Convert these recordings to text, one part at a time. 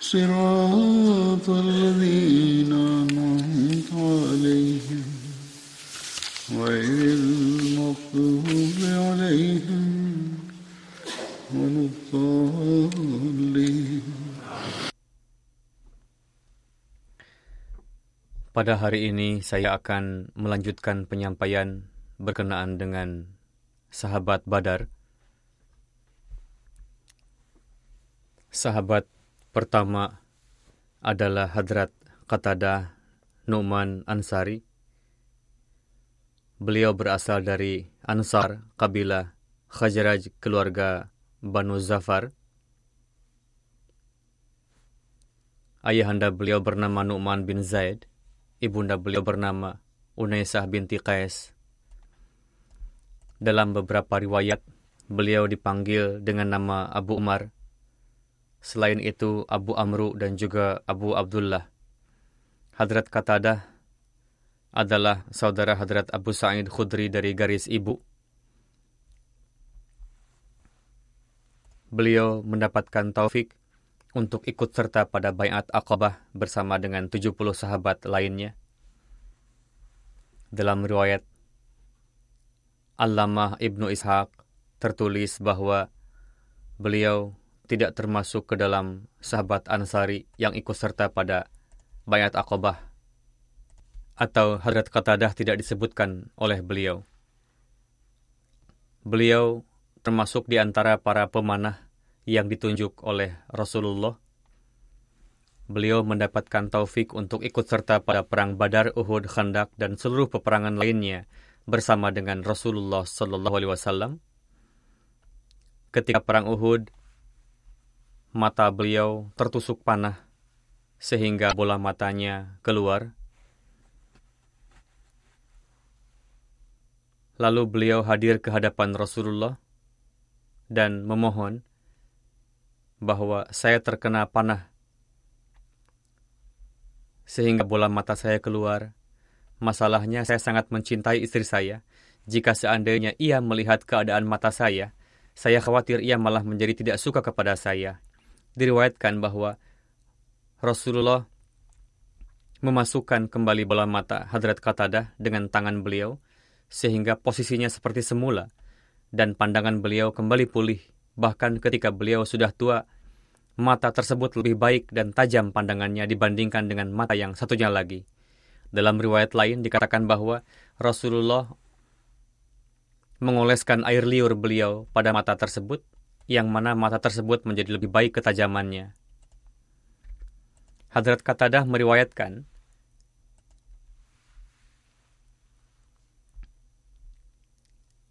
صراط الذين أنعمت عليهم غير المغضوب عليهم ولا الضالين Pada hari ini saya akan melanjutkan penyampaian berkenaan dengan sahabat Badar. Sahabat pertama adalah Hadrat Qatada Nu'man Ansari. Beliau berasal dari Ansar, kabilah Khazraj keluarga Banu Zafar. Ayahanda beliau bernama Nu'man bin Zaid. Ibunda beliau bernama Unaisah binti Qais. Dalam beberapa riwayat, beliau dipanggil dengan nama Abu Umar. Selain itu, Abu Amru dan juga Abu Abdullah. Hadrat Qatadah adalah saudara Hadrat Abu Sa'id Khudri dari garis ibu. Beliau mendapatkan taufik untuk ikut serta pada Bayat Aqabah bersama dengan 70 sahabat lainnya. Dalam riwayat Allamah Ibnu Ishaq tertulis bahwa beliau tidak termasuk ke dalam sahabat Ansari yang ikut serta pada Bayat Aqabah atau Hadrat Qatadah tidak disebutkan oleh beliau. Beliau termasuk di antara para pemanah yang ditunjuk oleh Rasulullah. Beliau mendapatkan taufik untuk ikut serta pada perang Badar, Uhud, Khandak, dan seluruh peperangan lainnya bersama dengan Rasulullah Sallallahu Alaihi Wasallam. Ketika perang Uhud, mata beliau tertusuk panah sehingga bola matanya keluar. Lalu beliau hadir ke hadapan Rasulullah dan memohon bahwa saya terkena panah sehingga bola mata saya keluar. Masalahnya saya sangat mencintai istri saya. Jika seandainya ia melihat keadaan mata saya, saya khawatir ia malah menjadi tidak suka kepada saya. Diriwayatkan bahwa Rasulullah memasukkan kembali bola mata Hadrat Qatadah dengan tangan beliau, sehingga posisinya seperti semula, dan pandangan beliau kembali pulih Bahkan ketika beliau sudah tua, mata tersebut lebih baik dan tajam pandangannya dibandingkan dengan mata yang satunya lagi. Dalam riwayat lain dikatakan bahwa Rasulullah mengoleskan air liur beliau pada mata tersebut, yang mana mata tersebut menjadi lebih baik ketajamannya. Hadrat Qatadah meriwayatkan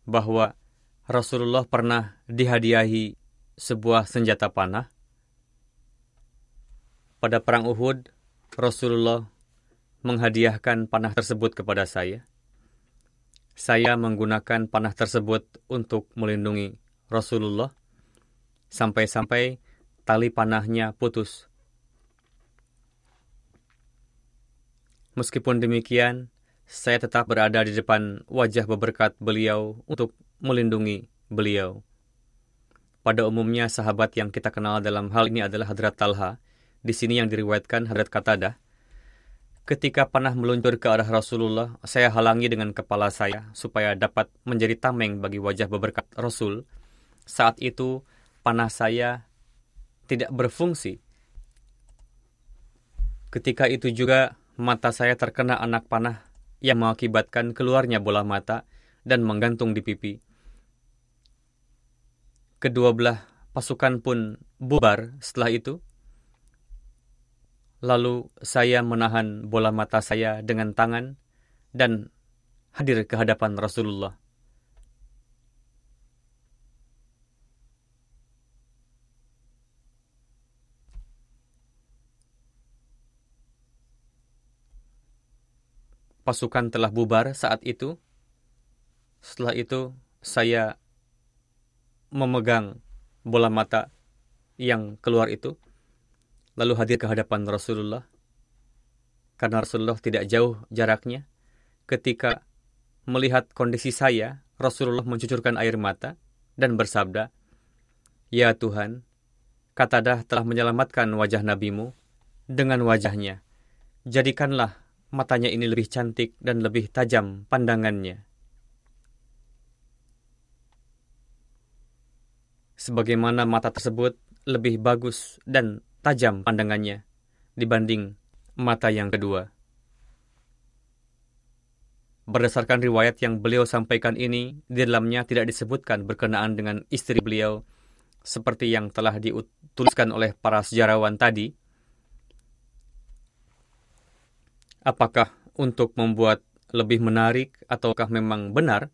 bahwa Rasulullah pernah dihadiahi sebuah senjata panah. Pada perang Uhud, Rasulullah menghadiahkan panah tersebut kepada saya. Saya menggunakan panah tersebut untuk melindungi Rasulullah sampai-sampai tali panahnya putus. Meskipun demikian, saya tetap berada di depan wajah beberkat beliau untuk melindungi beliau. Pada umumnya sahabat yang kita kenal dalam hal ini adalah Hadrat Talha. Di sini yang diriwayatkan Hadrat Katadah. Ketika panah meluncur ke arah Rasulullah, saya halangi dengan kepala saya supaya dapat menjadi tameng bagi wajah beberkat Rasul. Saat itu panah saya tidak berfungsi. Ketika itu juga mata saya terkena anak panah yang mengakibatkan keluarnya bola mata dan menggantung di pipi. Kedua belah pasukan pun bubar setelah itu. Lalu saya menahan bola mata saya dengan tangan dan hadir ke hadapan Rasulullah. Pasukan telah bubar saat itu. Setelah itu, saya memegang bola mata yang keluar itu, lalu hadir ke hadapan Rasulullah. Karena Rasulullah tidak jauh jaraknya, ketika melihat kondisi saya, Rasulullah mencucurkan air mata dan bersabda, Ya Tuhan, Katadah telah menyelamatkan wajah nabimu dengan wajahnya. Jadikanlah matanya ini lebih cantik dan lebih tajam pandangannya. Sebagaimana mata tersebut lebih bagus dan tajam pandangannya dibanding mata yang kedua. Berdasarkan riwayat yang beliau sampaikan ini, di dalamnya tidak disebutkan berkenaan dengan istri beliau seperti yang telah dituliskan oleh para sejarawan tadi, Apakah untuk membuat lebih menarik ataukah memang benar?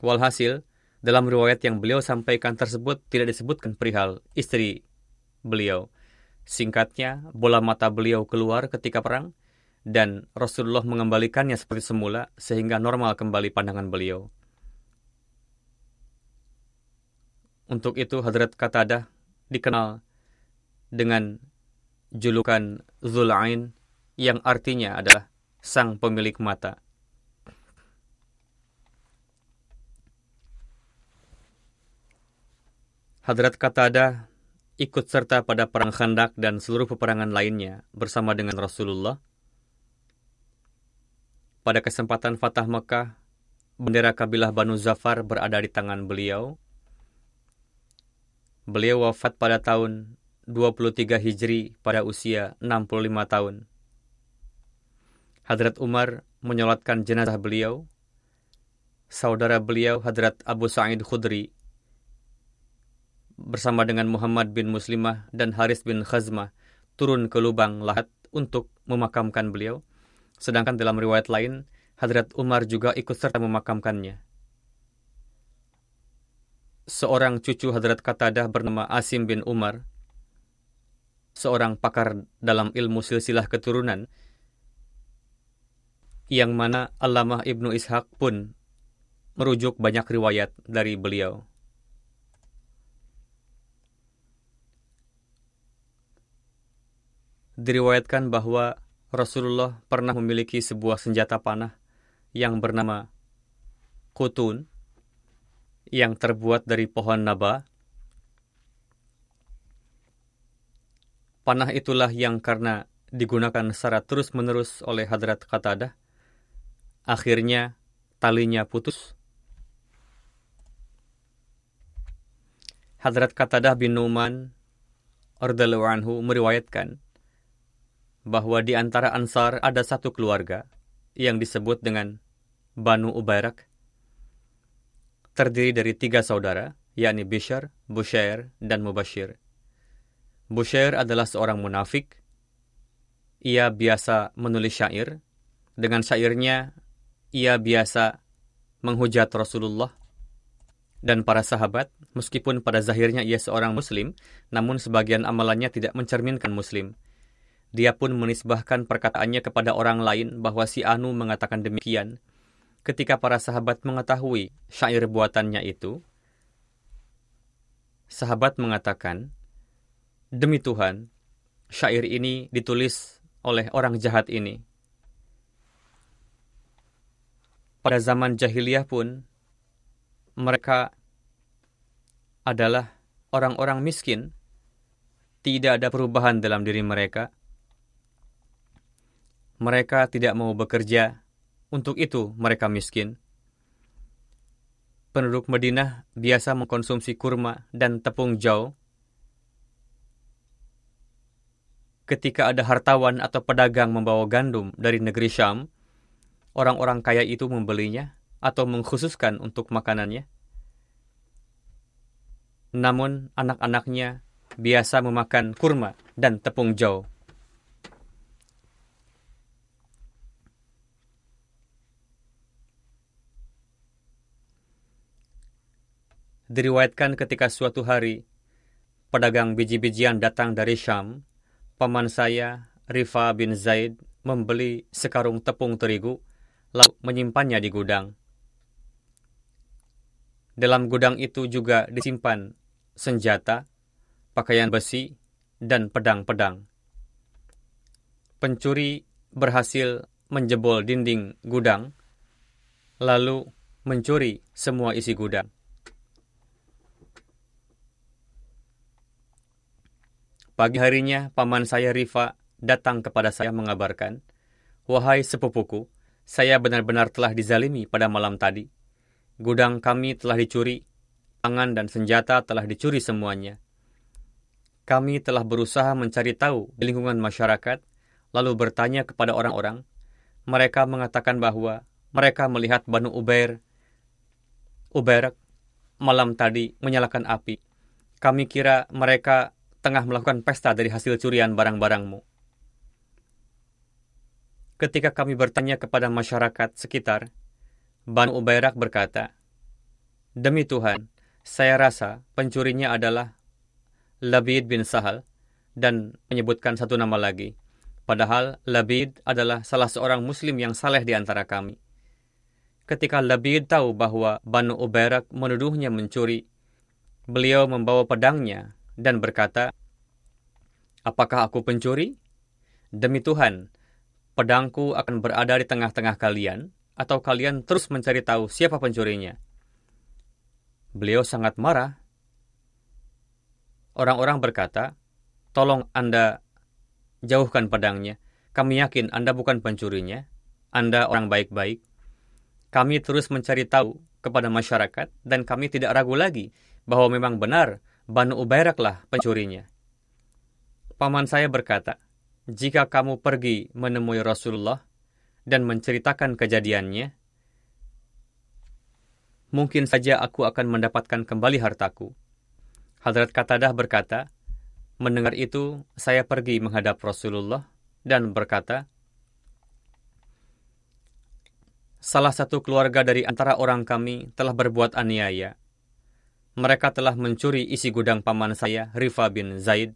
Walhasil, dalam riwayat yang beliau sampaikan tersebut tidak disebutkan perihal istri beliau. Singkatnya, bola mata beliau keluar ketika perang, dan Rasulullah mengembalikannya seperti semula sehingga normal kembali pandangan beliau. Untuk itu Hadrat Katadah dikenal dengan julukan Zul'ain yang artinya adalah sang pemilik mata. Hadrat Katada ikut serta pada perang Khandak dan seluruh peperangan lainnya bersama dengan Rasulullah. Pada kesempatan Fatah Mekah, bendera kabilah Banu Zafar berada di tangan beliau. Beliau wafat pada tahun 23 Hijri pada usia 65 tahun. Hadrat Umar menyolatkan jenazah beliau. Saudara beliau Hadrat Abu Sa'id Khudri bersama dengan Muhammad bin Muslimah dan Haris bin Khazmah turun ke lubang lahat untuk memakamkan beliau. Sedangkan dalam riwayat lain, Hadrat Umar juga ikut serta memakamkannya. Seorang cucu Hadrat Katadah bernama Asim bin Umar, seorang pakar dalam ilmu silsilah keturunan, yang mana Allamah Ibnu Ishaq pun merujuk banyak riwayat dari beliau. Diriwayatkan bahwa Rasulullah pernah memiliki sebuah senjata panah yang bernama kutun yang terbuat dari pohon naba. Panah itulah yang karena digunakan secara terus-menerus oleh Hadrat Qatadah Akhirnya talinya putus. Hadrat Katadah bin Numan anhu meriwayatkan bahwa di antara Ansar ada satu keluarga yang disebut dengan Banu Ubairak terdiri dari tiga saudara, yakni Bishr, Bushair, dan Mubashir. Bushair adalah seorang munafik. Ia biasa menulis syair. Dengan syairnya, ia biasa menghujat Rasulullah dan para sahabat, meskipun pada zahirnya ia seorang muslim, namun sebagian amalannya tidak mencerminkan muslim. Dia pun menisbahkan perkataannya kepada orang lain bahwa si Anu mengatakan demikian. Ketika para sahabat mengetahui syair buatannya itu, sahabat mengatakan, Demi Tuhan, syair ini ditulis oleh orang jahat ini. Pada zaman jahiliyah pun mereka adalah orang-orang miskin. Tidak ada perubahan dalam diri mereka. Mereka tidak mau bekerja. Untuk itu mereka miskin. Penduduk Madinah biasa mengkonsumsi kurma dan tepung jauh. Ketika ada hartawan atau pedagang membawa gandum dari negeri Syam, orang-orang kaya itu membelinya atau mengkhususkan untuk makanannya. Namun anak-anaknya biasa memakan kurma dan tepung jauh. Diriwayatkan ketika suatu hari, pedagang biji-bijian datang dari Syam, paman saya, Rifa bin Zaid, membeli sekarung tepung terigu lalu menyimpannya di gudang. Dalam gudang itu juga disimpan senjata, pakaian besi, dan pedang-pedang. Pencuri berhasil menjebol dinding gudang, lalu mencuri semua isi gudang. Pagi harinya, paman saya Rifa datang kepada saya mengabarkan, Wahai sepupuku, saya benar-benar telah dizalimi pada malam tadi. Gudang kami telah dicuri, pangan dan senjata telah dicuri semuanya. Kami telah berusaha mencari tahu di lingkungan masyarakat, lalu bertanya kepada orang-orang. Mereka mengatakan bahwa mereka melihat Banu Ubair, Ubair malam tadi menyalakan api. Kami kira mereka tengah melakukan pesta dari hasil curian barang-barangmu. Ketika kami bertanya kepada masyarakat sekitar, Banu Ubairak berkata, Demi Tuhan, saya rasa pencurinya adalah Labid bin Sahal dan menyebutkan satu nama lagi. Padahal Labid adalah salah seorang muslim yang saleh di antara kami. Ketika Labid tahu bahwa Banu Ubairak menuduhnya mencuri, beliau membawa pedangnya dan berkata, Apakah aku pencuri? Demi Tuhan, pedangku akan berada di tengah-tengah kalian, atau kalian terus mencari tahu siapa pencurinya. Beliau sangat marah. Orang-orang berkata, tolong Anda jauhkan pedangnya. Kami yakin Anda bukan pencurinya. Anda orang baik-baik. Kami terus mencari tahu kepada masyarakat dan kami tidak ragu lagi bahwa memang benar Banu Ubairaklah pencurinya. Paman saya berkata, jika kamu pergi menemui Rasulullah dan menceritakan kejadiannya, mungkin saja aku akan mendapatkan kembali hartaku. Hadrat Katadah berkata, mendengar itu, saya pergi menghadap Rasulullah dan berkata, Salah satu keluarga dari antara orang kami telah berbuat aniaya. Mereka telah mencuri isi gudang paman saya, Rifa bin Zaid,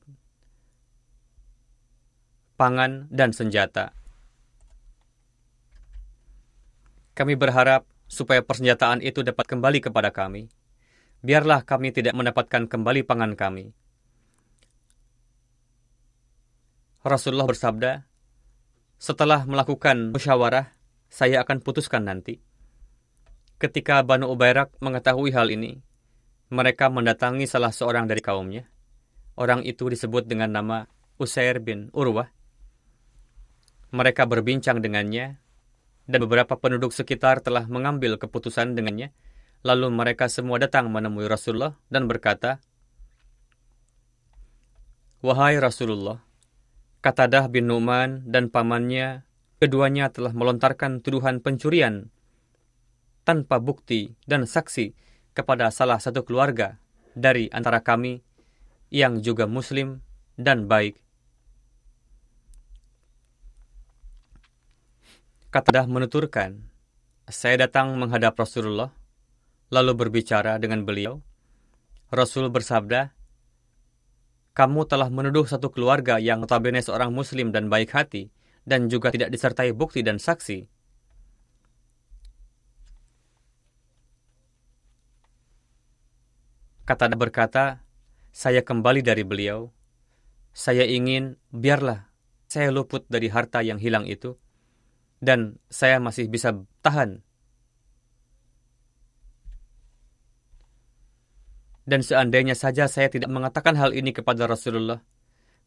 pangan, dan senjata. Kami berharap supaya persenjataan itu dapat kembali kepada kami. Biarlah kami tidak mendapatkan kembali pangan kami. Rasulullah bersabda, setelah melakukan musyawarah, saya akan putuskan nanti. Ketika Banu Ubairak mengetahui hal ini, mereka mendatangi salah seorang dari kaumnya. Orang itu disebut dengan nama Usair bin Urwah. Mereka berbincang dengannya, dan beberapa penduduk sekitar telah mengambil keputusan dengannya. Lalu mereka semua datang menemui Rasulullah dan berkata, Wahai Rasulullah, Katadah bin Numan dan pamannya, keduanya telah melontarkan tuduhan pencurian tanpa bukti dan saksi kepada salah satu keluarga dari antara kami yang juga muslim dan baik. Katadah menuturkan, saya datang menghadap Rasulullah, lalu berbicara dengan beliau. Rasul bersabda, kamu telah menuduh satu keluarga yang notabene seorang muslim dan baik hati, dan juga tidak disertai bukti dan saksi. Katadah berkata, saya kembali dari beliau. Saya ingin, biarlah saya luput dari harta yang hilang itu, dan saya masih bisa tahan. Dan seandainya saja saya tidak mengatakan hal ini kepada Rasulullah,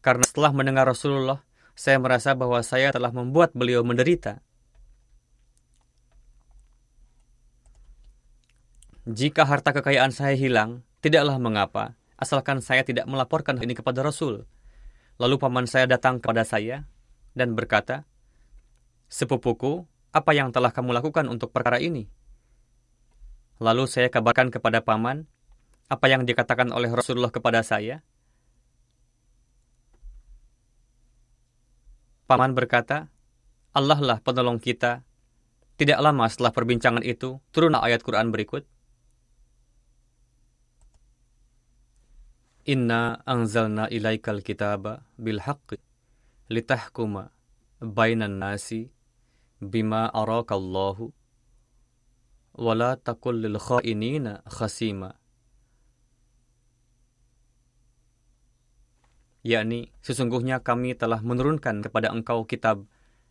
karena setelah mendengar Rasulullah, saya merasa bahwa saya telah membuat beliau menderita. Jika harta kekayaan saya hilang, tidaklah mengapa, asalkan saya tidak melaporkan hal ini kepada Rasul. Lalu paman saya datang kepada saya dan berkata, Sepupuku, apa yang telah kamu lakukan untuk perkara ini? Lalu saya kabarkan kepada paman apa yang dikatakan oleh Rasulullah kepada saya. Paman berkata, Allah lah penolong kita. Tidak lama setelah perbincangan itu, turunlah ayat Quran berikut. Inna anzalna ilaikal kitaba bil haqqi litahkuma bainan nasi bima arakallahu. Wala takul lil khainina khasima. Yakni sesungguhnya kami telah menurunkan kepada engkau kitab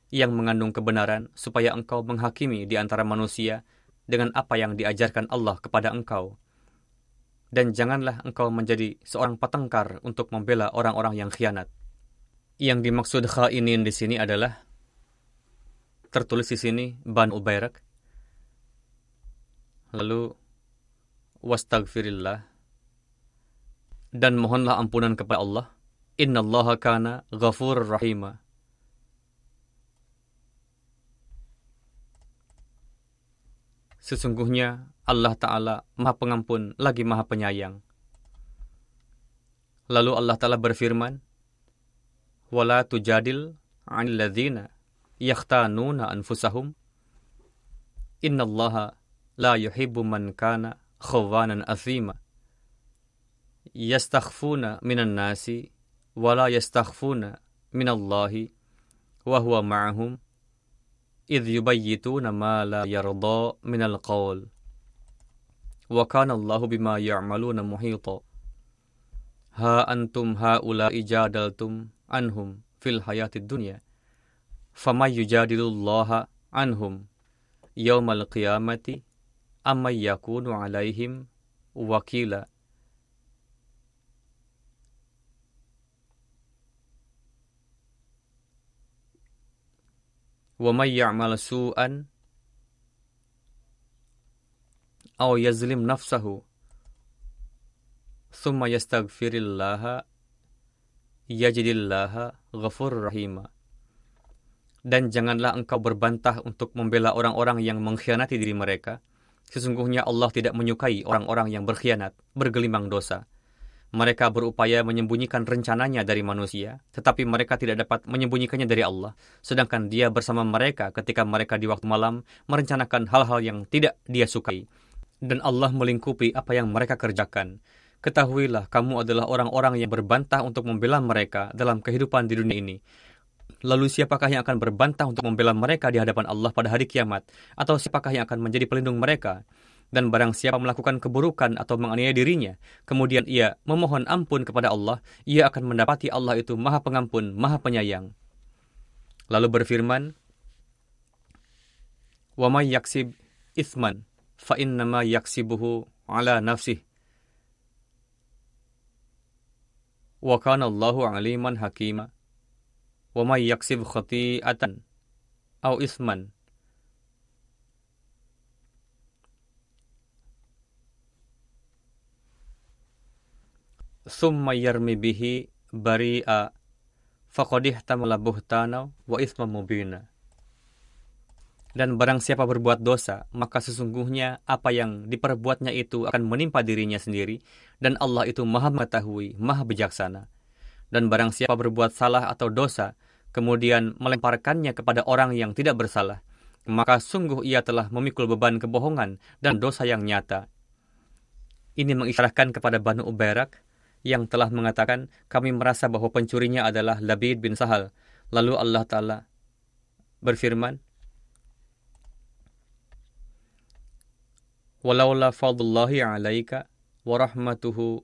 yang mengandung kebenaran supaya engkau menghakimi di antara manusia dengan apa yang diajarkan Allah kepada engkau. Dan janganlah engkau menjadi seorang petengkar untuk membela orang-orang yang khianat. Yang dimaksud khainin di sini adalah tertulis di sini ban ubairak. Lalu wastagfirillah dan mohonlah ampunan kepada Allah. Innallaha kana ghafur rahima. Sesungguhnya Allah Ta'ala maha pengampun lagi maha penyayang. Lalu Allah Ta'ala berfirman, wala tujadil 'anil يختانون أنفسهم. إن الله لا يحب من كان خوانا أثيما. يستخفون من الناس ولا يستخفون من الله وهو معهم إذ يبيتون ما لا يرضى من القول. وكان الله بما يعملون محيطا. ها أنتم هؤلاء جادلتم عنهم في الحياة الدنيا. Fama yujadilullaha anhum yawmal qiyamati amma yakunu alaihim wakila wa may ya'mal su'an aw yazlim nafsahu thumma yastaghfirillaha yajidillaha ghafur rahima. Dan janganlah engkau berbantah untuk membela orang-orang yang mengkhianati diri mereka. Sesungguhnya Allah tidak menyukai orang-orang yang berkhianat, bergelimang dosa. Mereka berupaya menyembunyikan rencananya dari manusia, tetapi mereka tidak dapat menyembunyikannya dari Allah. Sedangkan dia bersama mereka ketika mereka di waktu malam merencanakan hal-hal yang tidak dia sukai. Dan Allah melingkupi apa yang mereka kerjakan. Ketahuilah kamu adalah orang-orang yang berbantah untuk membela mereka dalam kehidupan di dunia ini. Lalu siapakah yang akan berbantah untuk membela mereka di hadapan Allah pada hari kiamat? Atau siapakah yang akan menjadi pelindung mereka? Dan barang siapa melakukan keburukan atau menganiaya dirinya, kemudian ia memohon ampun kepada Allah, ia akan mendapati Allah itu maha pengampun, maha penyayang. Lalu berfirman, وَمَنْ يَكْسِبْ إِثْمًا فَإِنَّمَا يَكْسِبُهُ عَلَى نَفْسِهِ wa kana Allahu aliman hakima wa may yaksib khati'atan aw isman summa yarmi bihi bari'a faqad ihtamala buhtana wa mubina dan barang siapa berbuat dosa, maka sesungguhnya apa yang diperbuatnya itu akan menimpa dirinya sendiri, dan Allah itu maha mengetahui, maha bijaksana. Dan barang siapa berbuat salah atau dosa, kemudian melemparkannya kepada orang yang tidak bersalah, maka sungguh ia telah memikul beban kebohongan dan dosa yang nyata. Ini mengisyaratkan kepada Banu Ubayrak yang telah mengatakan, kami merasa bahwa pencurinya adalah Labid bin Sahal. Lalu Allah Ta'ala berfirman, walaula fadlullahi alaika wa rahmatuhu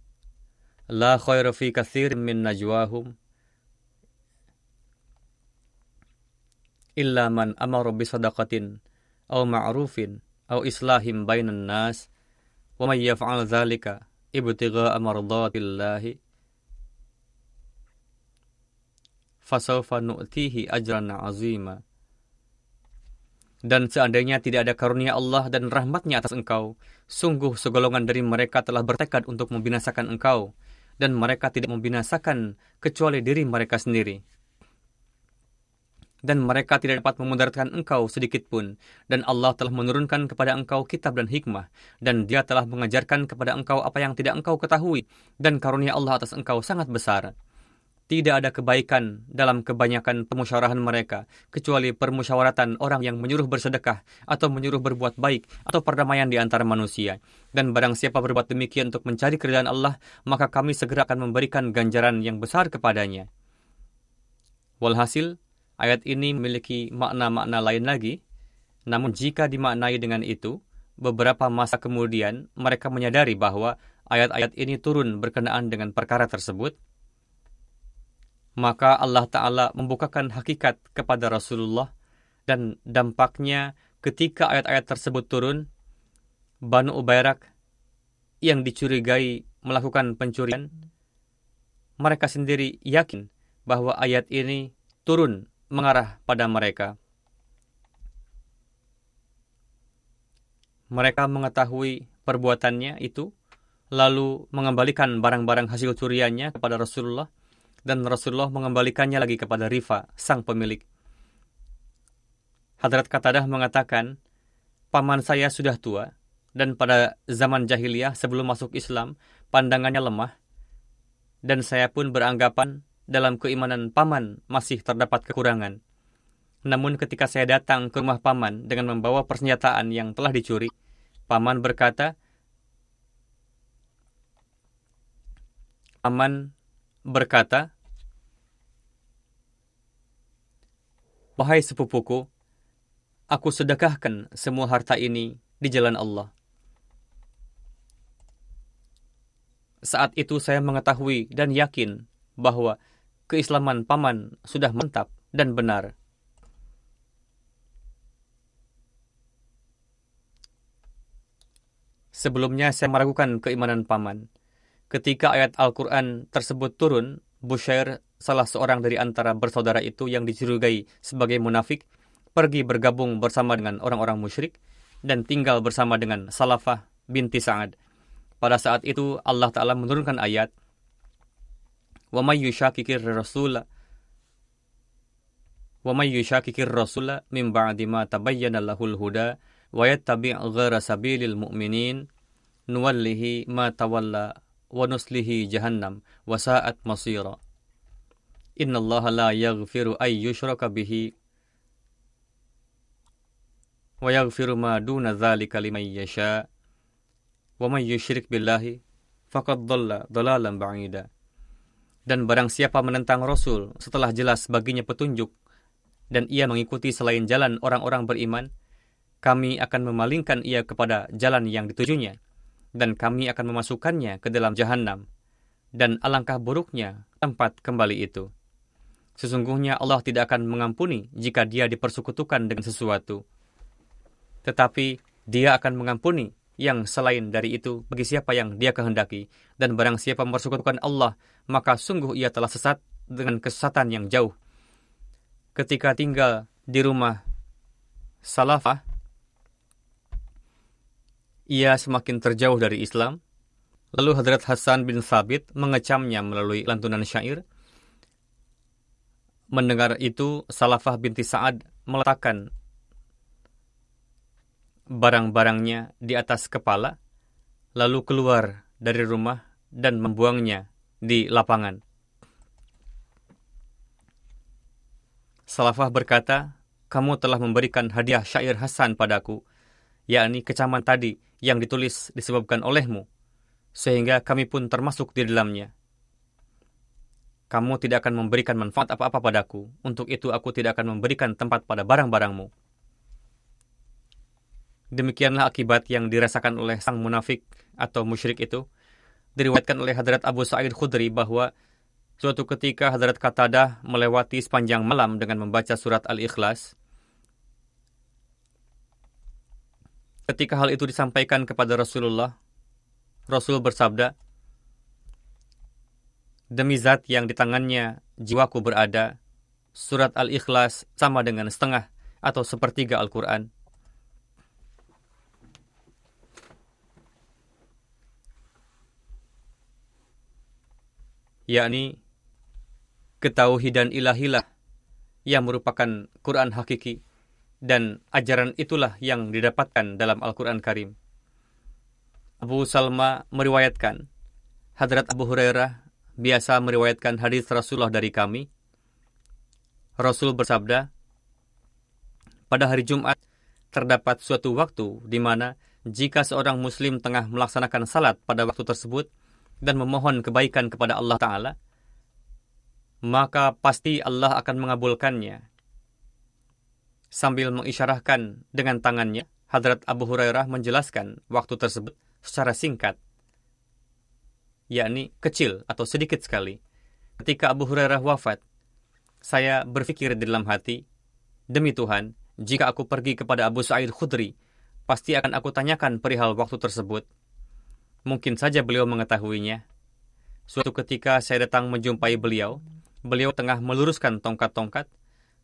La khaira fi katsirin min najwahum illa man amara bi sadaqatin aw ma'rufin aw islahim bainan nas wa may yaf'al dzalika ibtigha'a mardatillahi fasawfa nu'tihi ajran 'azima. Dan seandainya tidak ada karunia Allah dan rahmatnya atas engkau, sungguh segolongan dari mereka telah bertekad untuk membinasakan engkau, dan mereka tidak membinasakan kecuali diri mereka sendiri dan mereka tidak dapat memudaratkan engkau sedikit pun. Dan Allah telah menurunkan kepada engkau kitab dan hikmah, dan dia telah mengajarkan kepada engkau apa yang tidak engkau ketahui, dan karunia Allah atas engkau sangat besar. Tidak ada kebaikan dalam kebanyakan pemusyarahan mereka, kecuali permusyawaratan orang yang menyuruh bersedekah, atau menyuruh berbuat baik, atau perdamaian di antara manusia. Dan barang siapa berbuat demikian untuk mencari keridhaan Allah, maka kami segera akan memberikan ganjaran yang besar kepadanya. Walhasil, Ayat ini memiliki makna-makna lain lagi, namun jika dimaknai dengan itu, beberapa masa kemudian mereka menyadari bahwa ayat-ayat ini turun berkenaan dengan perkara tersebut, maka Allah Ta'ala membukakan hakikat kepada Rasulullah dan dampaknya ketika ayat-ayat tersebut turun, Banu Ubairak yang dicurigai melakukan pencurian, mereka sendiri yakin bahwa ayat ini turun mengarah pada mereka. Mereka mengetahui perbuatannya itu, lalu mengembalikan barang-barang hasil curiannya kepada Rasulullah, dan Rasulullah mengembalikannya lagi kepada Rifa, sang pemilik. Hadrat Katadah mengatakan, Paman saya sudah tua, dan pada zaman jahiliyah sebelum masuk Islam, pandangannya lemah, dan saya pun beranggapan dalam keimanan paman masih terdapat kekurangan. Namun ketika saya datang ke rumah paman dengan membawa persenjataan yang telah dicuri, paman berkata, Paman berkata, Wahai sepupuku, aku sedekahkan semua harta ini di jalan Allah. Saat itu saya mengetahui dan yakin bahwa keislaman paman sudah mantap dan benar. Sebelumnya saya meragukan keimanan paman. Ketika ayat Al-Quran tersebut turun, Bushair, salah seorang dari antara bersaudara itu yang dicurigai sebagai munafik, pergi bergabung bersama dengan orang-orang musyrik dan tinggal bersama dengan Salafah binti Sa'ad. Pada saat itu Allah Ta'ala menurunkan ayat, ومن يشاكك الرسول ومن يشاكك الرسول من بعد ما تبين له الهدى ويتبع غير سبيل المؤمنين نوله ما تولى ونسله جهنم وساءت مصيرا إن الله لا يغفر أن يشرك به ويغفر ما دون ذلك لمن يشاء ومن يشرك بالله فقد ضل ضلالا بعيدا Dan barang siapa menentang Rasul setelah jelas baginya petunjuk, dan ia mengikuti selain jalan orang-orang beriman, kami akan memalingkan ia kepada jalan yang ditujunya, dan kami akan memasukkannya ke dalam jahanam. Dan alangkah buruknya tempat kembali itu. Sesungguhnya Allah tidak akan mengampuni jika dia dipersekutukan dengan sesuatu. Tetapi dia akan mengampuni yang selain dari itu bagi siapa yang dia kehendaki. Dan barang siapa mempersekutukan Allah, maka sungguh ia telah sesat dengan kesesatan yang jauh. Ketika tinggal di rumah Salafah, ia semakin terjauh dari Islam. Lalu Hadrat Hasan bin Sabit mengecamnya melalui lantunan syair. Mendengar itu, Salafah binti Sa'ad meletakkan barang-barangnya di atas kepala, lalu keluar dari rumah dan membuangnya di lapangan. Salafah berkata, kamu telah memberikan hadiah syair Hasan padaku, yakni kecaman tadi yang ditulis disebabkan olehmu, sehingga kami pun termasuk di dalamnya. Kamu tidak akan memberikan manfaat apa-apa padaku, untuk itu aku tidak akan memberikan tempat pada barang-barangmu. Demikianlah akibat yang dirasakan oleh sang munafik atau musyrik itu. Diriwayatkan oleh Hadrat Abu Sa'id Khudri bahwa suatu ketika Hadrat Qatadah melewati sepanjang malam dengan membaca surat Al-Ikhlas, Ketika hal itu disampaikan kepada Rasulullah, Rasul bersabda, Demi zat yang di tangannya jiwaku berada, surat Al-Ikhlas sama dengan setengah atau sepertiga Al-Quran. yakni ketauhidan ilahilah yang merupakan Quran hakiki dan ajaran itulah yang didapatkan dalam Al-Quran Karim. Abu Salma meriwayatkan, Hadrat Abu Hurairah biasa meriwayatkan hadis Rasulullah dari kami. Rasul bersabda, pada hari Jumat terdapat suatu waktu di mana jika seorang muslim tengah melaksanakan salat pada waktu tersebut dan memohon kebaikan kepada Allah Ta'ala, maka pasti Allah akan mengabulkannya Sambil mengisyarahkan dengan tangannya, Hadrat Abu Hurairah menjelaskan waktu tersebut secara singkat, yakni kecil atau sedikit sekali. Ketika Abu Hurairah wafat, saya berpikir di dalam hati, demi Tuhan, jika aku pergi kepada Abu Sa'id Khudri, pasti akan aku tanyakan perihal waktu tersebut. Mungkin saja beliau mengetahuinya. Suatu ketika saya datang menjumpai beliau, beliau tengah meluruskan tongkat-tongkat,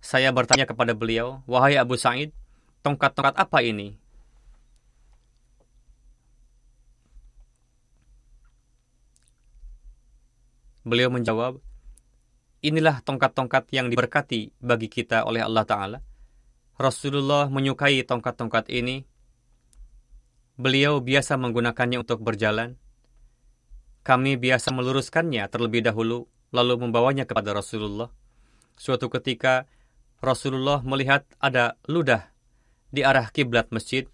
saya bertanya kepada beliau, Wahai Abu Sa'id, tongkat-tongkat apa ini? Beliau menjawab, Inilah tongkat-tongkat yang diberkati bagi kita oleh Allah Ta'ala. Rasulullah menyukai tongkat-tongkat ini. Beliau biasa menggunakannya untuk berjalan. Kami biasa meluruskannya terlebih dahulu, lalu membawanya kepada Rasulullah. Suatu ketika, Rasulullah melihat ada ludah di arah kiblat masjid.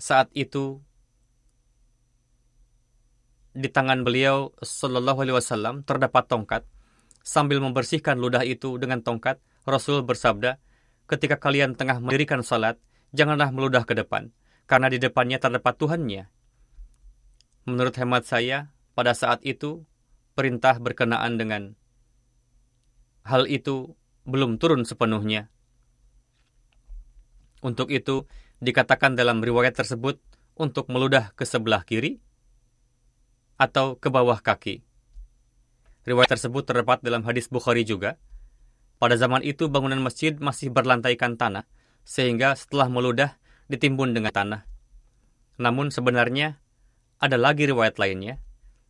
Saat itu di tangan beliau Shallallahu Alaihi Wasallam terdapat tongkat. Sambil membersihkan ludah itu dengan tongkat, Rasul bersabda, ketika kalian tengah mendirikan salat, janganlah meludah ke depan, karena di depannya terdapat Tuhannya. Menurut hemat saya, pada saat itu, perintah berkenaan dengan hal itu belum turun sepenuhnya. Untuk itu, dikatakan dalam riwayat tersebut untuk meludah ke sebelah kiri atau ke bawah kaki. Riwayat tersebut terdapat dalam hadis Bukhari juga. Pada zaman itu bangunan masjid masih berlantaikan tanah, sehingga setelah meludah ditimbun dengan tanah. Namun sebenarnya ada lagi riwayat lainnya.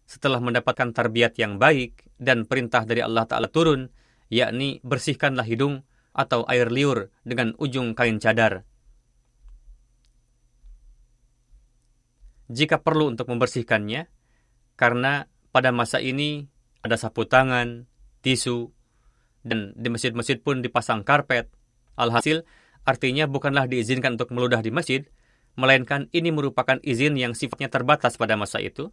Setelah mendapatkan tarbiat yang baik dan perintah dari Allah Ta'ala turun, yakni bersihkanlah hidung atau air liur dengan ujung kain cadar. Jika perlu untuk membersihkannya, karena pada masa ini ada sapu tangan, tisu, dan di masjid-masjid pun dipasang karpet. Alhasil, artinya bukanlah diizinkan untuk meludah di masjid, melainkan ini merupakan izin yang sifatnya terbatas pada masa itu,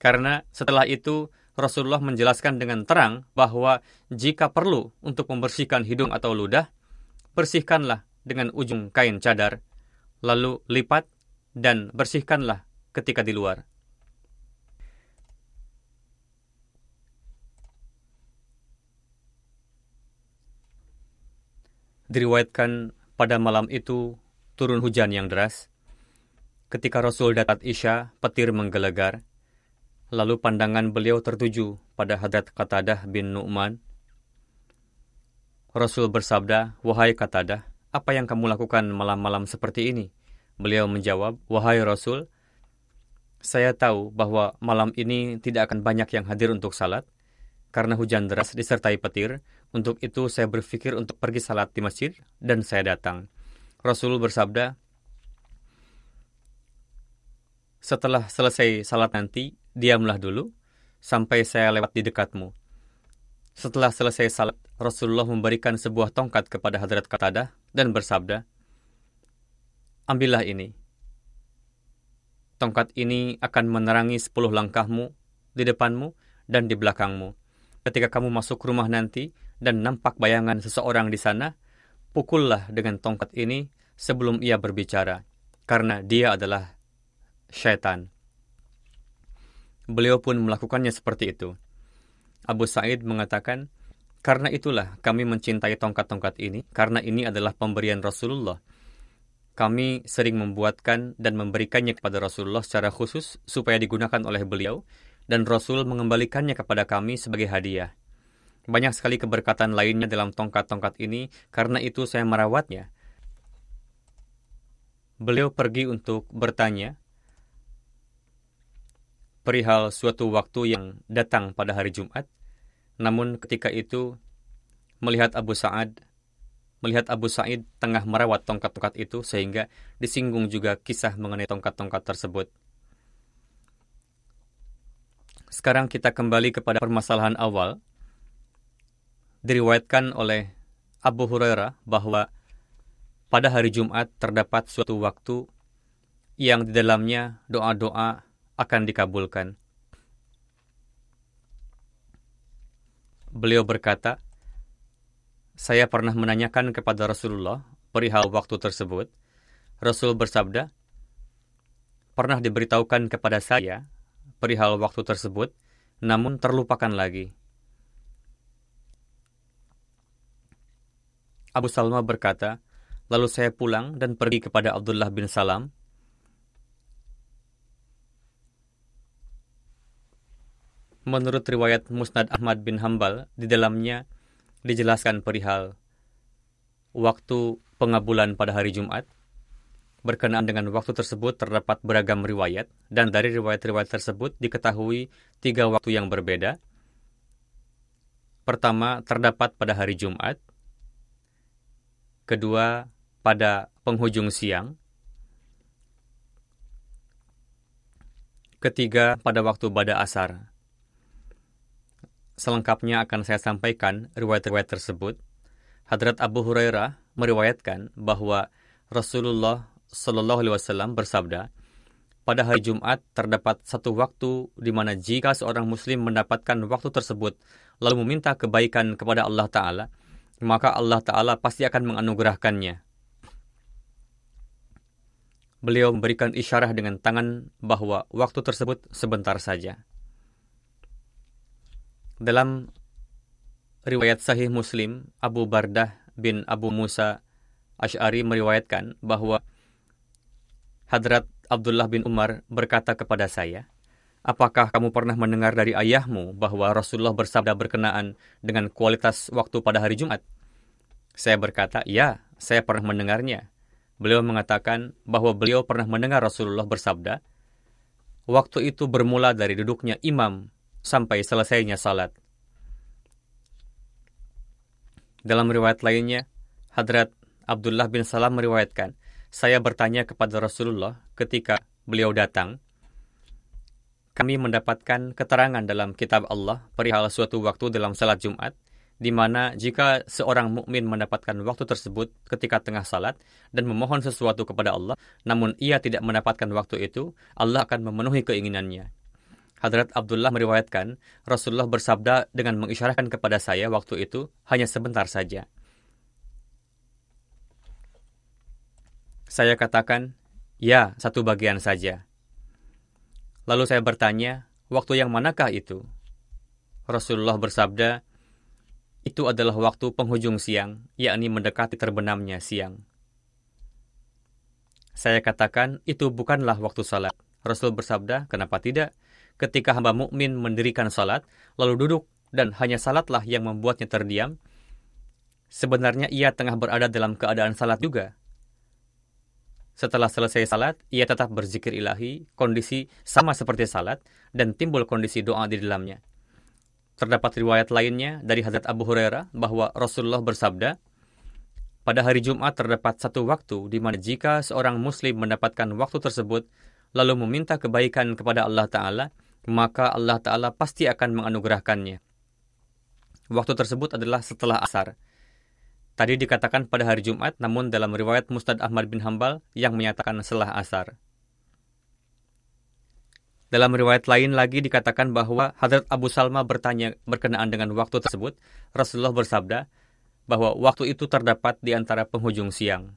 karena setelah itu Rasulullah menjelaskan dengan terang bahwa jika perlu untuk membersihkan hidung atau ludah, bersihkanlah dengan ujung kain cadar, lalu lipat dan bersihkanlah ketika di luar. Diriwayatkan pada malam itu turun hujan yang deras. Ketika Rasul datang Isya, petir menggelegar. Lalu pandangan beliau tertuju pada Hadrat Qatadah bin Nu'man. Rasul bersabda, Wahai Qatadah, apa yang kamu lakukan malam-malam seperti ini? Beliau menjawab, Wahai Rasul, saya tahu bahwa malam ini tidak akan banyak yang hadir untuk salat, karena hujan deras disertai petir, untuk itu saya berpikir untuk pergi salat di masjid, dan saya datang. Rasul bersabda, setelah selesai salat nanti, diamlah dulu sampai saya lewat di dekatmu. Setelah selesai salat, Rasulullah memberikan sebuah tongkat kepada Hadrat Qatadah dan bersabda, ambillah ini. Tongkat ini akan menerangi sepuluh langkahmu di depanmu dan di belakangmu. Ketika kamu masuk rumah nanti dan nampak bayangan seseorang di sana, pukullah dengan tongkat ini sebelum ia berbicara, karena dia adalah syaitan. Beliau pun melakukannya seperti itu. Abu Said mengatakan, karena itulah kami mencintai tongkat-tongkat ini, karena ini adalah pemberian Rasulullah kami sering membuatkan dan memberikannya kepada Rasulullah secara khusus supaya digunakan oleh beliau, dan Rasul mengembalikannya kepada kami sebagai hadiah. Banyak sekali keberkatan lainnya dalam tongkat-tongkat ini, karena itu saya merawatnya. Beliau pergi untuk bertanya perihal suatu waktu yang datang pada hari Jumat, namun ketika itu melihat Abu Sa'ad melihat Abu Sa'id tengah merawat tongkat-tongkat itu sehingga disinggung juga kisah mengenai tongkat-tongkat tersebut. Sekarang kita kembali kepada permasalahan awal. Diriwayatkan oleh Abu Hurairah bahwa pada hari Jumat terdapat suatu waktu yang di dalamnya doa-doa akan dikabulkan. Beliau berkata, saya pernah menanyakan kepada Rasulullah perihal waktu tersebut. Rasul bersabda, pernah diberitahukan kepada saya perihal waktu tersebut, namun terlupakan lagi. Abu Salma berkata, lalu saya pulang dan pergi kepada Abdullah bin Salam. Menurut riwayat Musnad Ahmad bin Hambal, di dalamnya dijelaskan perihal waktu pengabulan pada hari Jumat. Berkenaan dengan waktu tersebut terdapat beragam riwayat, dan dari riwayat-riwayat tersebut diketahui tiga waktu yang berbeda. Pertama, terdapat pada hari Jumat. Kedua, pada penghujung siang. Ketiga, pada waktu bada asar. Selengkapnya akan saya sampaikan riwayat-riwayat tersebut. Hadrat Abu Hurairah meriwayatkan bahwa Rasulullah Shallallahu Alaihi Wasallam bersabda, pada hari Jumat terdapat satu waktu di mana jika seorang Muslim mendapatkan waktu tersebut lalu meminta kebaikan kepada Allah Taala, maka Allah Taala pasti akan menganugerahkannya. Beliau memberikan isyarah dengan tangan bahwa waktu tersebut sebentar saja. Dalam riwayat sahih Muslim, Abu Bardah bin Abu Musa Ash'ari meriwayatkan bahwa Hadrat Abdullah bin Umar berkata kepada saya, Apakah kamu pernah mendengar dari ayahmu bahwa Rasulullah bersabda berkenaan dengan kualitas waktu pada hari Jumat? Saya berkata, ya, saya pernah mendengarnya. Beliau mengatakan bahwa beliau pernah mendengar Rasulullah bersabda, waktu itu bermula dari duduknya imam sampai selesainya salat. Dalam riwayat lainnya, Hadrat Abdullah bin Salam meriwayatkan, saya bertanya kepada Rasulullah ketika beliau datang, kami mendapatkan keterangan dalam kitab Allah perihal suatu waktu dalam salat Jumat, di mana jika seorang mukmin mendapatkan waktu tersebut ketika tengah salat dan memohon sesuatu kepada Allah, namun ia tidak mendapatkan waktu itu, Allah akan memenuhi keinginannya. Hadrat Abdullah meriwayatkan, Rasulullah bersabda dengan mengisyaratkan kepada saya waktu itu hanya sebentar saja. Saya katakan, ya, satu bagian saja. Lalu saya bertanya, waktu yang manakah itu? Rasulullah bersabda, itu adalah waktu penghujung siang, yakni mendekati terbenamnya siang. Saya katakan, itu bukanlah waktu salat. Rasul bersabda, kenapa tidak? Ketika hamba mukmin mendirikan salat, lalu duduk dan hanya salatlah yang membuatnya terdiam, sebenarnya ia tengah berada dalam keadaan salat juga. Setelah selesai salat, ia tetap berzikir ilahi, kondisi sama seperti salat, dan timbul kondisi doa di dalamnya. Terdapat riwayat lainnya dari Hazrat Abu Hurairah bahwa Rasulullah bersabda, pada hari Jumat terdapat satu waktu di mana jika seorang muslim mendapatkan waktu tersebut, lalu meminta kebaikan kepada Allah Ta'ala, maka Allah Ta'ala pasti akan menganugerahkannya. Waktu tersebut adalah setelah asar. Tadi dikatakan pada hari Jumat, namun dalam riwayat Mustad Ahmad bin Hambal yang menyatakan setelah asar. Dalam riwayat lain lagi dikatakan bahwa Hadrat Abu Salma bertanya berkenaan dengan waktu tersebut. Rasulullah bersabda bahwa waktu itu terdapat di antara penghujung siang.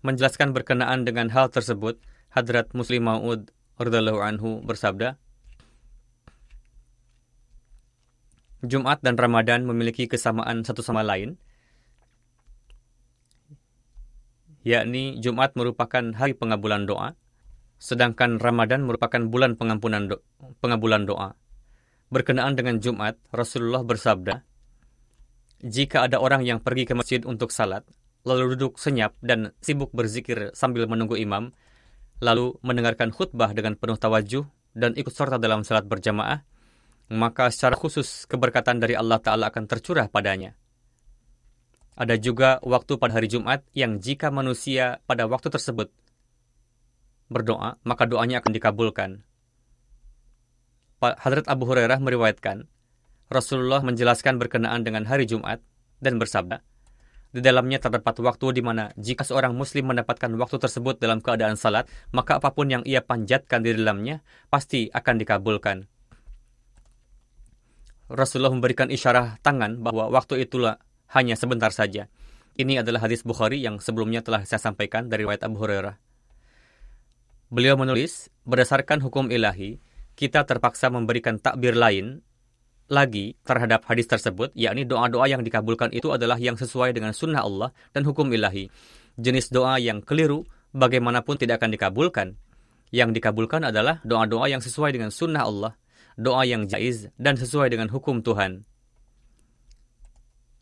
Menjelaskan berkenaan dengan hal tersebut, Hadrat Muslim Ma'ud anhu bersabda, Jumat dan Ramadan memiliki kesamaan satu sama lain, yakni Jumat merupakan hari pengabulan doa, sedangkan Ramadan merupakan bulan pengampunan do pengabulan doa. Berkenaan dengan Jumat, Rasulullah bersabda, Jika ada orang yang pergi ke masjid untuk salat, lalu duduk senyap dan sibuk berzikir sambil menunggu imam, lalu mendengarkan khutbah dengan penuh tawajuh dan ikut serta dalam salat berjamaah, maka secara khusus keberkatan dari Allah Ta'ala akan tercurah padanya. Ada juga waktu pada hari Jumat yang jika manusia pada waktu tersebut berdoa, maka doanya akan dikabulkan. Hadrat Abu Hurairah meriwayatkan, Rasulullah menjelaskan berkenaan dengan hari Jumat dan bersabda, di dalamnya terdapat waktu di mana jika seorang muslim mendapatkan waktu tersebut dalam keadaan salat, maka apa pun yang ia panjatkan di dalamnya pasti akan dikabulkan. Rasulullah memberikan isyarah tangan bahwa waktu itulah hanya sebentar saja. Ini adalah hadis Bukhari yang sebelumnya telah saya sampaikan dari riwayat Abu Hurairah. Beliau menulis, berdasarkan hukum ilahi, kita terpaksa memberikan takbir lain lagi terhadap hadis tersebut, yakni doa-doa yang dikabulkan itu adalah yang sesuai dengan sunnah Allah dan hukum ilahi. Jenis doa yang keliru bagaimanapun tidak akan dikabulkan. Yang dikabulkan adalah doa-doa yang sesuai dengan sunnah Allah doa yang jaiz dan sesuai dengan hukum Tuhan.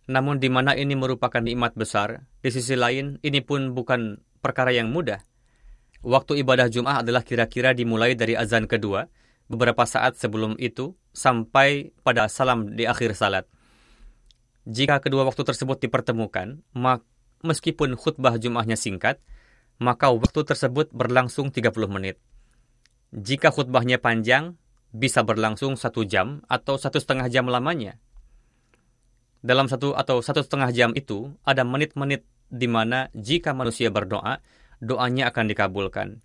Namun di mana ini merupakan nikmat besar, di sisi lain ini pun bukan perkara yang mudah. Waktu ibadah Jum'ah adalah kira-kira dimulai dari azan kedua, beberapa saat sebelum itu, sampai pada salam di akhir salat. Jika kedua waktu tersebut dipertemukan, meskipun khutbah Jum'ahnya singkat, maka waktu tersebut berlangsung 30 menit. Jika khutbahnya panjang, bisa berlangsung satu jam atau satu setengah jam lamanya. Dalam satu atau satu setengah jam itu, ada menit-menit di mana jika manusia berdoa, doanya akan dikabulkan.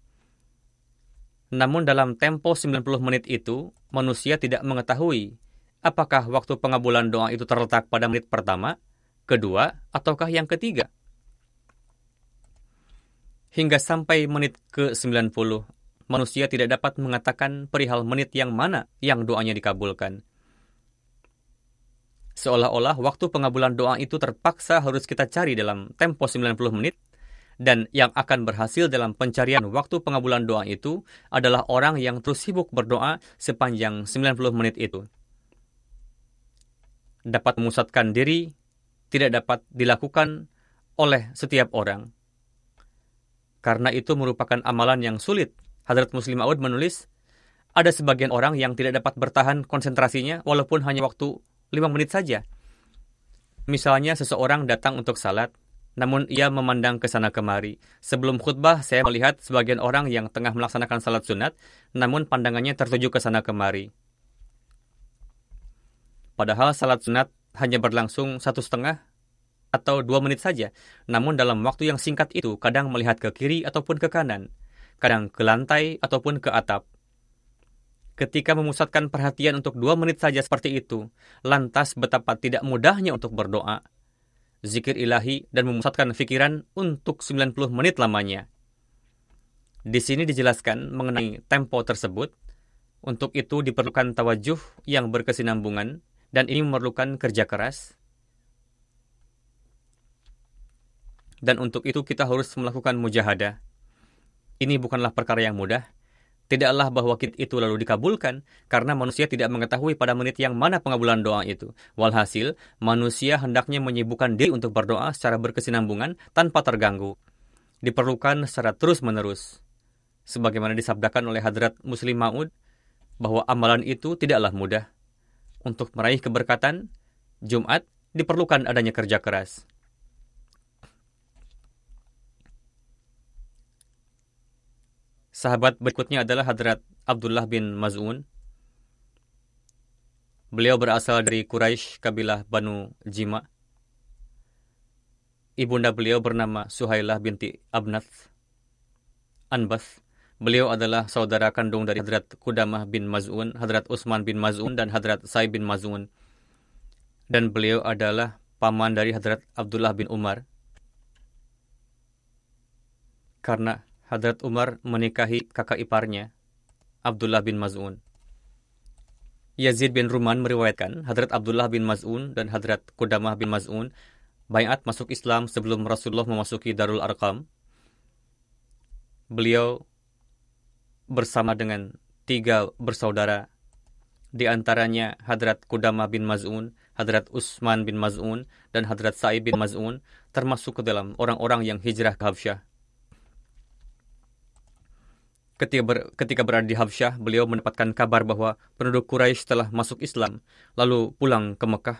Namun dalam tempo 90 menit itu, manusia tidak mengetahui apakah waktu pengabulan doa itu terletak pada menit pertama, kedua, ataukah yang ketiga. Hingga sampai menit ke-90, manusia tidak dapat mengatakan perihal menit yang mana yang doanya dikabulkan. Seolah-olah waktu pengabulan doa itu terpaksa harus kita cari dalam tempo 90 menit, dan yang akan berhasil dalam pencarian waktu pengabulan doa itu adalah orang yang terus sibuk berdoa sepanjang 90 menit itu. Dapat memusatkan diri tidak dapat dilakukan oleh setiap orang. Karena itu merupakan amalan yang sulit Hadrat Muslim Aud menulis, ada sebagian orang yang tidak dapat bertahan konsentrasinya walaupun hanya waktu 5 menit saja. Misalnya seseorang datang untuk salat, namun ia memandang ke sana kemari. Sebelum khutbah, saya melihat sebagian orang yang tengah melaksanakan salat sunat, namun pandangannya tertuju ke sana kemari. Padahal salat sunat hanya berlangsung satu setengah atau dua menit saja, namun dalam waktu yang singkat itu kadang melihat ke kiri ataupun ke kanan kadang ke lantai ataupun ke atap. Ketika memusatkan perhatian untuk dua menit saja seperti itu, lantas betapa tidak mudahnya untuk berdoa, zikir ilahi, dan memusatkan pikiran untuk 90 menit lamanya. Di sini dijelaskan mengenai tempo tersebut. Untuk itu diperlukan tawajuh yang berkesinambungan, dan ini memerlukan kerja keras. Dan untuk itu kita harus melakukan mujahadah ini bukanlah perkara yang mudah. Tidaklah bahwa itu lalu dikabulkan, karena manusia tidak mengetahui pada menit yang mana pengabulan doa itu. Walhasil, manusia hendaknya menyibukkan diri untuk berdoa secara berkesinambungan tanpa terganggu. Diperlukan secara terus-menerus. Sebagaimana disabdakan oleh Hadrat Muslim Ma'ud, bahwa amalan itu tidaklah mudah. Untuk meraih keberkatan, Jumat diperlukan adanya kerja keras. Sahabat berikutnya adalah Hadrat Abdullah bin Maz'un. Beliau berasal dari Quraisy kabilah Banu Jima. Ibunda beliau bernama Suhailah binti Abnath Anbath. Beliau adalah saudara kandung dari Hadrat Kudamah bin Maz'un, Hadrat Utsman bin Maz'un, dan Hadrat Sa'id bin Maz'un. Dan beliau adalah paman dari Hadrat Abdullah bin Umar. Karena Hadrat Umar menikahi kakak iparnya, Abdullah bin Maz'un. Yazid bin Ruman meriwayatkan Hadrat Abdullah bin Maz'un dan Hadrat Kudamah bin Maz'un bayat masuk Islam sebelum Rasulullah memasuki Darul Arqam. Beliau bersama dengan tiga bersaudara di antaranya Hadrat Kudamah bin Maz'un, Hadrat Utsman bin Maz'un, dan Hadrat Sa'id bin Maz'un termasuk ke dalam orang-orang yang hijrah ke Habsyah. Ketika, ber, ketika berada di Habsyah, beliau mendapatkan kabar bahwa penduduk Quraisy telah masuk Islam, lalu pulang ke Mekah.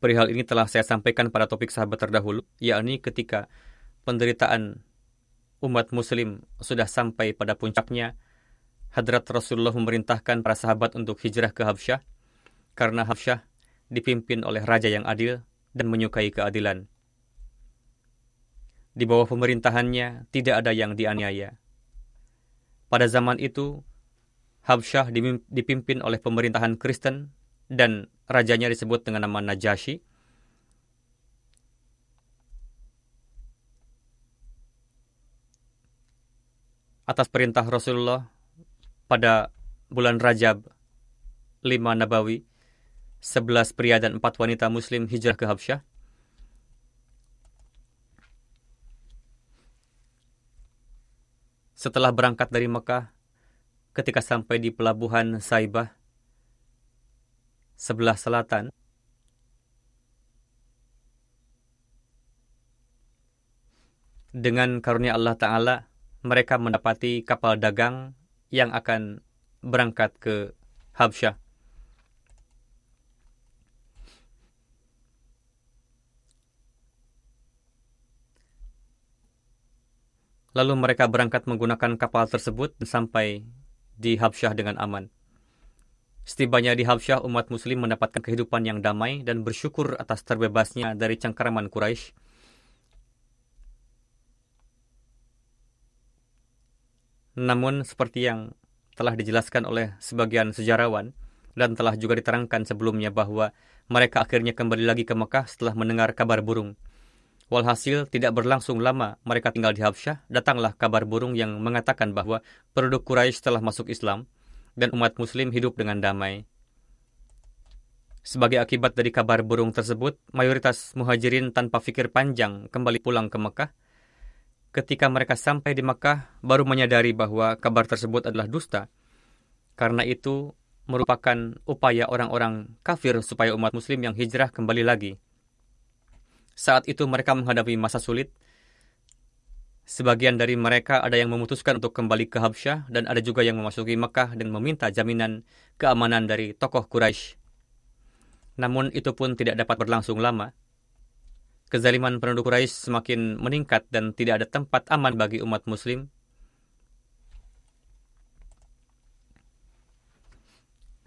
Perihal ini telah saya sampaikan pada topik sahabat terdahulu, yakni ketika penderitaan umat muslim sudah sampai pada puncaknya, Hadrat Rasulullah memerintahkan para sahabat untuk hijrah ke Habsyah, karena Habsyah dipimpin oleh raja yang adil dan menyukai keadilan. Di bawah pemerintahannya tidak ada yang dianiaya. Pada zaman itu, Habsyah dipimpin oleh pemerintahan Kristen dan rajanya disebut dengan nama Najasyi. Atas perintah Rasulullah pada bulan Rajab 5 Nabawi, 11 pria dan 4 wanita muslim hijrah ke Habsyah. Setelah berangkat dari Mekah, ketika sampai di pelabuhan Saibah, sebelah selatan, dengan karunia Allah Ta'ala, mereka mendapati kapal dagang yang akan berangkat ke Habsyah. Lalu mereka berangkat menggunakan kapal tersebut sampai di Habsyah dengan aman. Setibanya di Habsyah, umat muslim mendapatkan kehidupan yang damai dan bersyukur atas terbebasnya dari cengkeraman Quraisy. Namun, seperti yang telah dijelaskan oleh sebagian sejarawan dan telah juga diterangkan sebelumnya bahwa mereka akhirnya kembali lagi ke Mekah setelah mendengar kabar burung Walhasil tidak berlangsung lama mereka tinggal di Habsyah, datanglah kabar burung yang mengatakan bahwa penduduk Quraisy telah masuk Islam dan umat muslim hidup dengan damai. Sebagai akibat dari kabar burung tersebut, mayoritas muhajirin tanpa fikir panjang kembali pulang ke Mekah. Ketika mereka sampai di Mekah, baru menyadari bahwa kabar tersebut adalah dusta. Karena itu merupakan upaya orang-orang kafir supaya umat muslim yang hijrah kembali lagi saat itu mereka menghadapi masa sulit. Sebagian dari mereka ada yang memutuskan untuk kembali ke Habsyah dan ada juga yang memasuki Mekah dan meminta jaminan keamanan dari tokoh Quraisy. Namun itu pun tidak dapat berlangsung lama. Kezaliman penduduk Quraisy semakin meningkat dan tidak ada tempat aman bagi umat muslim.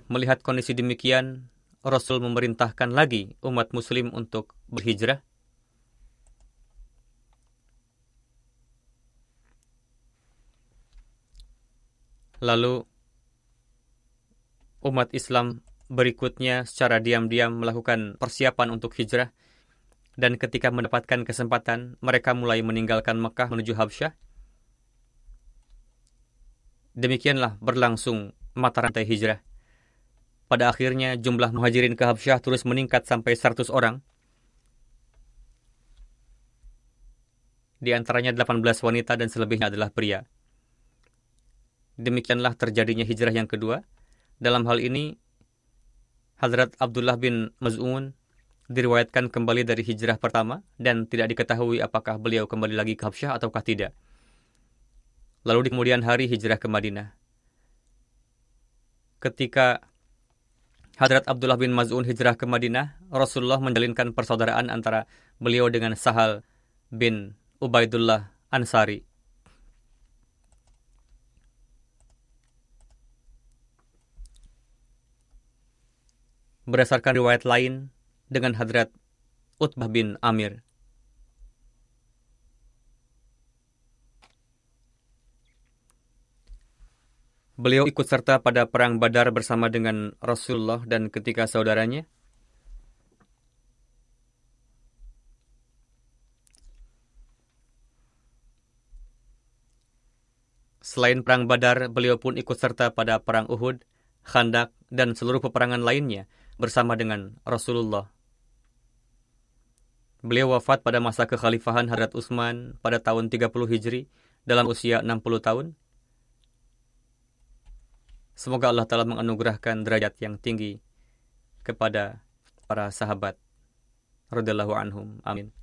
Melihat kondisi demikian, Rasul memerintahkan lagi umat muslim untuk berhijrah Lalu umat Islam berikutnya secara diam-diam melakukan persiapan untuk hijrah dan ketika mendapatkan kesempatan mereka mulai meninggalkan Mekah menuju Habsyah. Demikianlah berlangsung mata rantai hijrah. Pada akhirnya jumlah muhajirin ke Habsyah terus meningkat sampai 100 orang. Di antaranya 18 wanita dan selebihnya adalah pria. Demikianlah terjadinya hijrah yang kedua. Dalam hal ini, Hadrat Abdullah bin Maz'un diriwayatkan kembali dari hijrah pertama dan tidak diketahui apakah beliau kembali lagi ke Habsyah ataukah tidak. Lalu di kemudian hari hijrah ke Madinah. Ketika Hadrat Abdullah bin Maz'un hijrah ke Madinah, Rasulullah menjalinkan persaudaraan antara beliau dengan Sahal bin Ubaidullah Ansari. Berdasarkan riwayat lain dengan Hadrat Utbah bin Amir. Beliau ikut serta pada perang Badar bersama dengan Rasulullah dan ketika saudaranya. Selain perang Badar, beliau pun ikut serta pada perang Uhud, Khandak, dan seluruh peperangan lainnya bersama dengan Rasulullah. Beliau wafat pada masa kekhalifahan Hadrat Utsman pada tahun 30 Hijri dalam usia 60 tahun. Semoga Allah telah menganugerahkan derajat yang tinggi kepada para sahabat radhiyallahu anhum. Amin.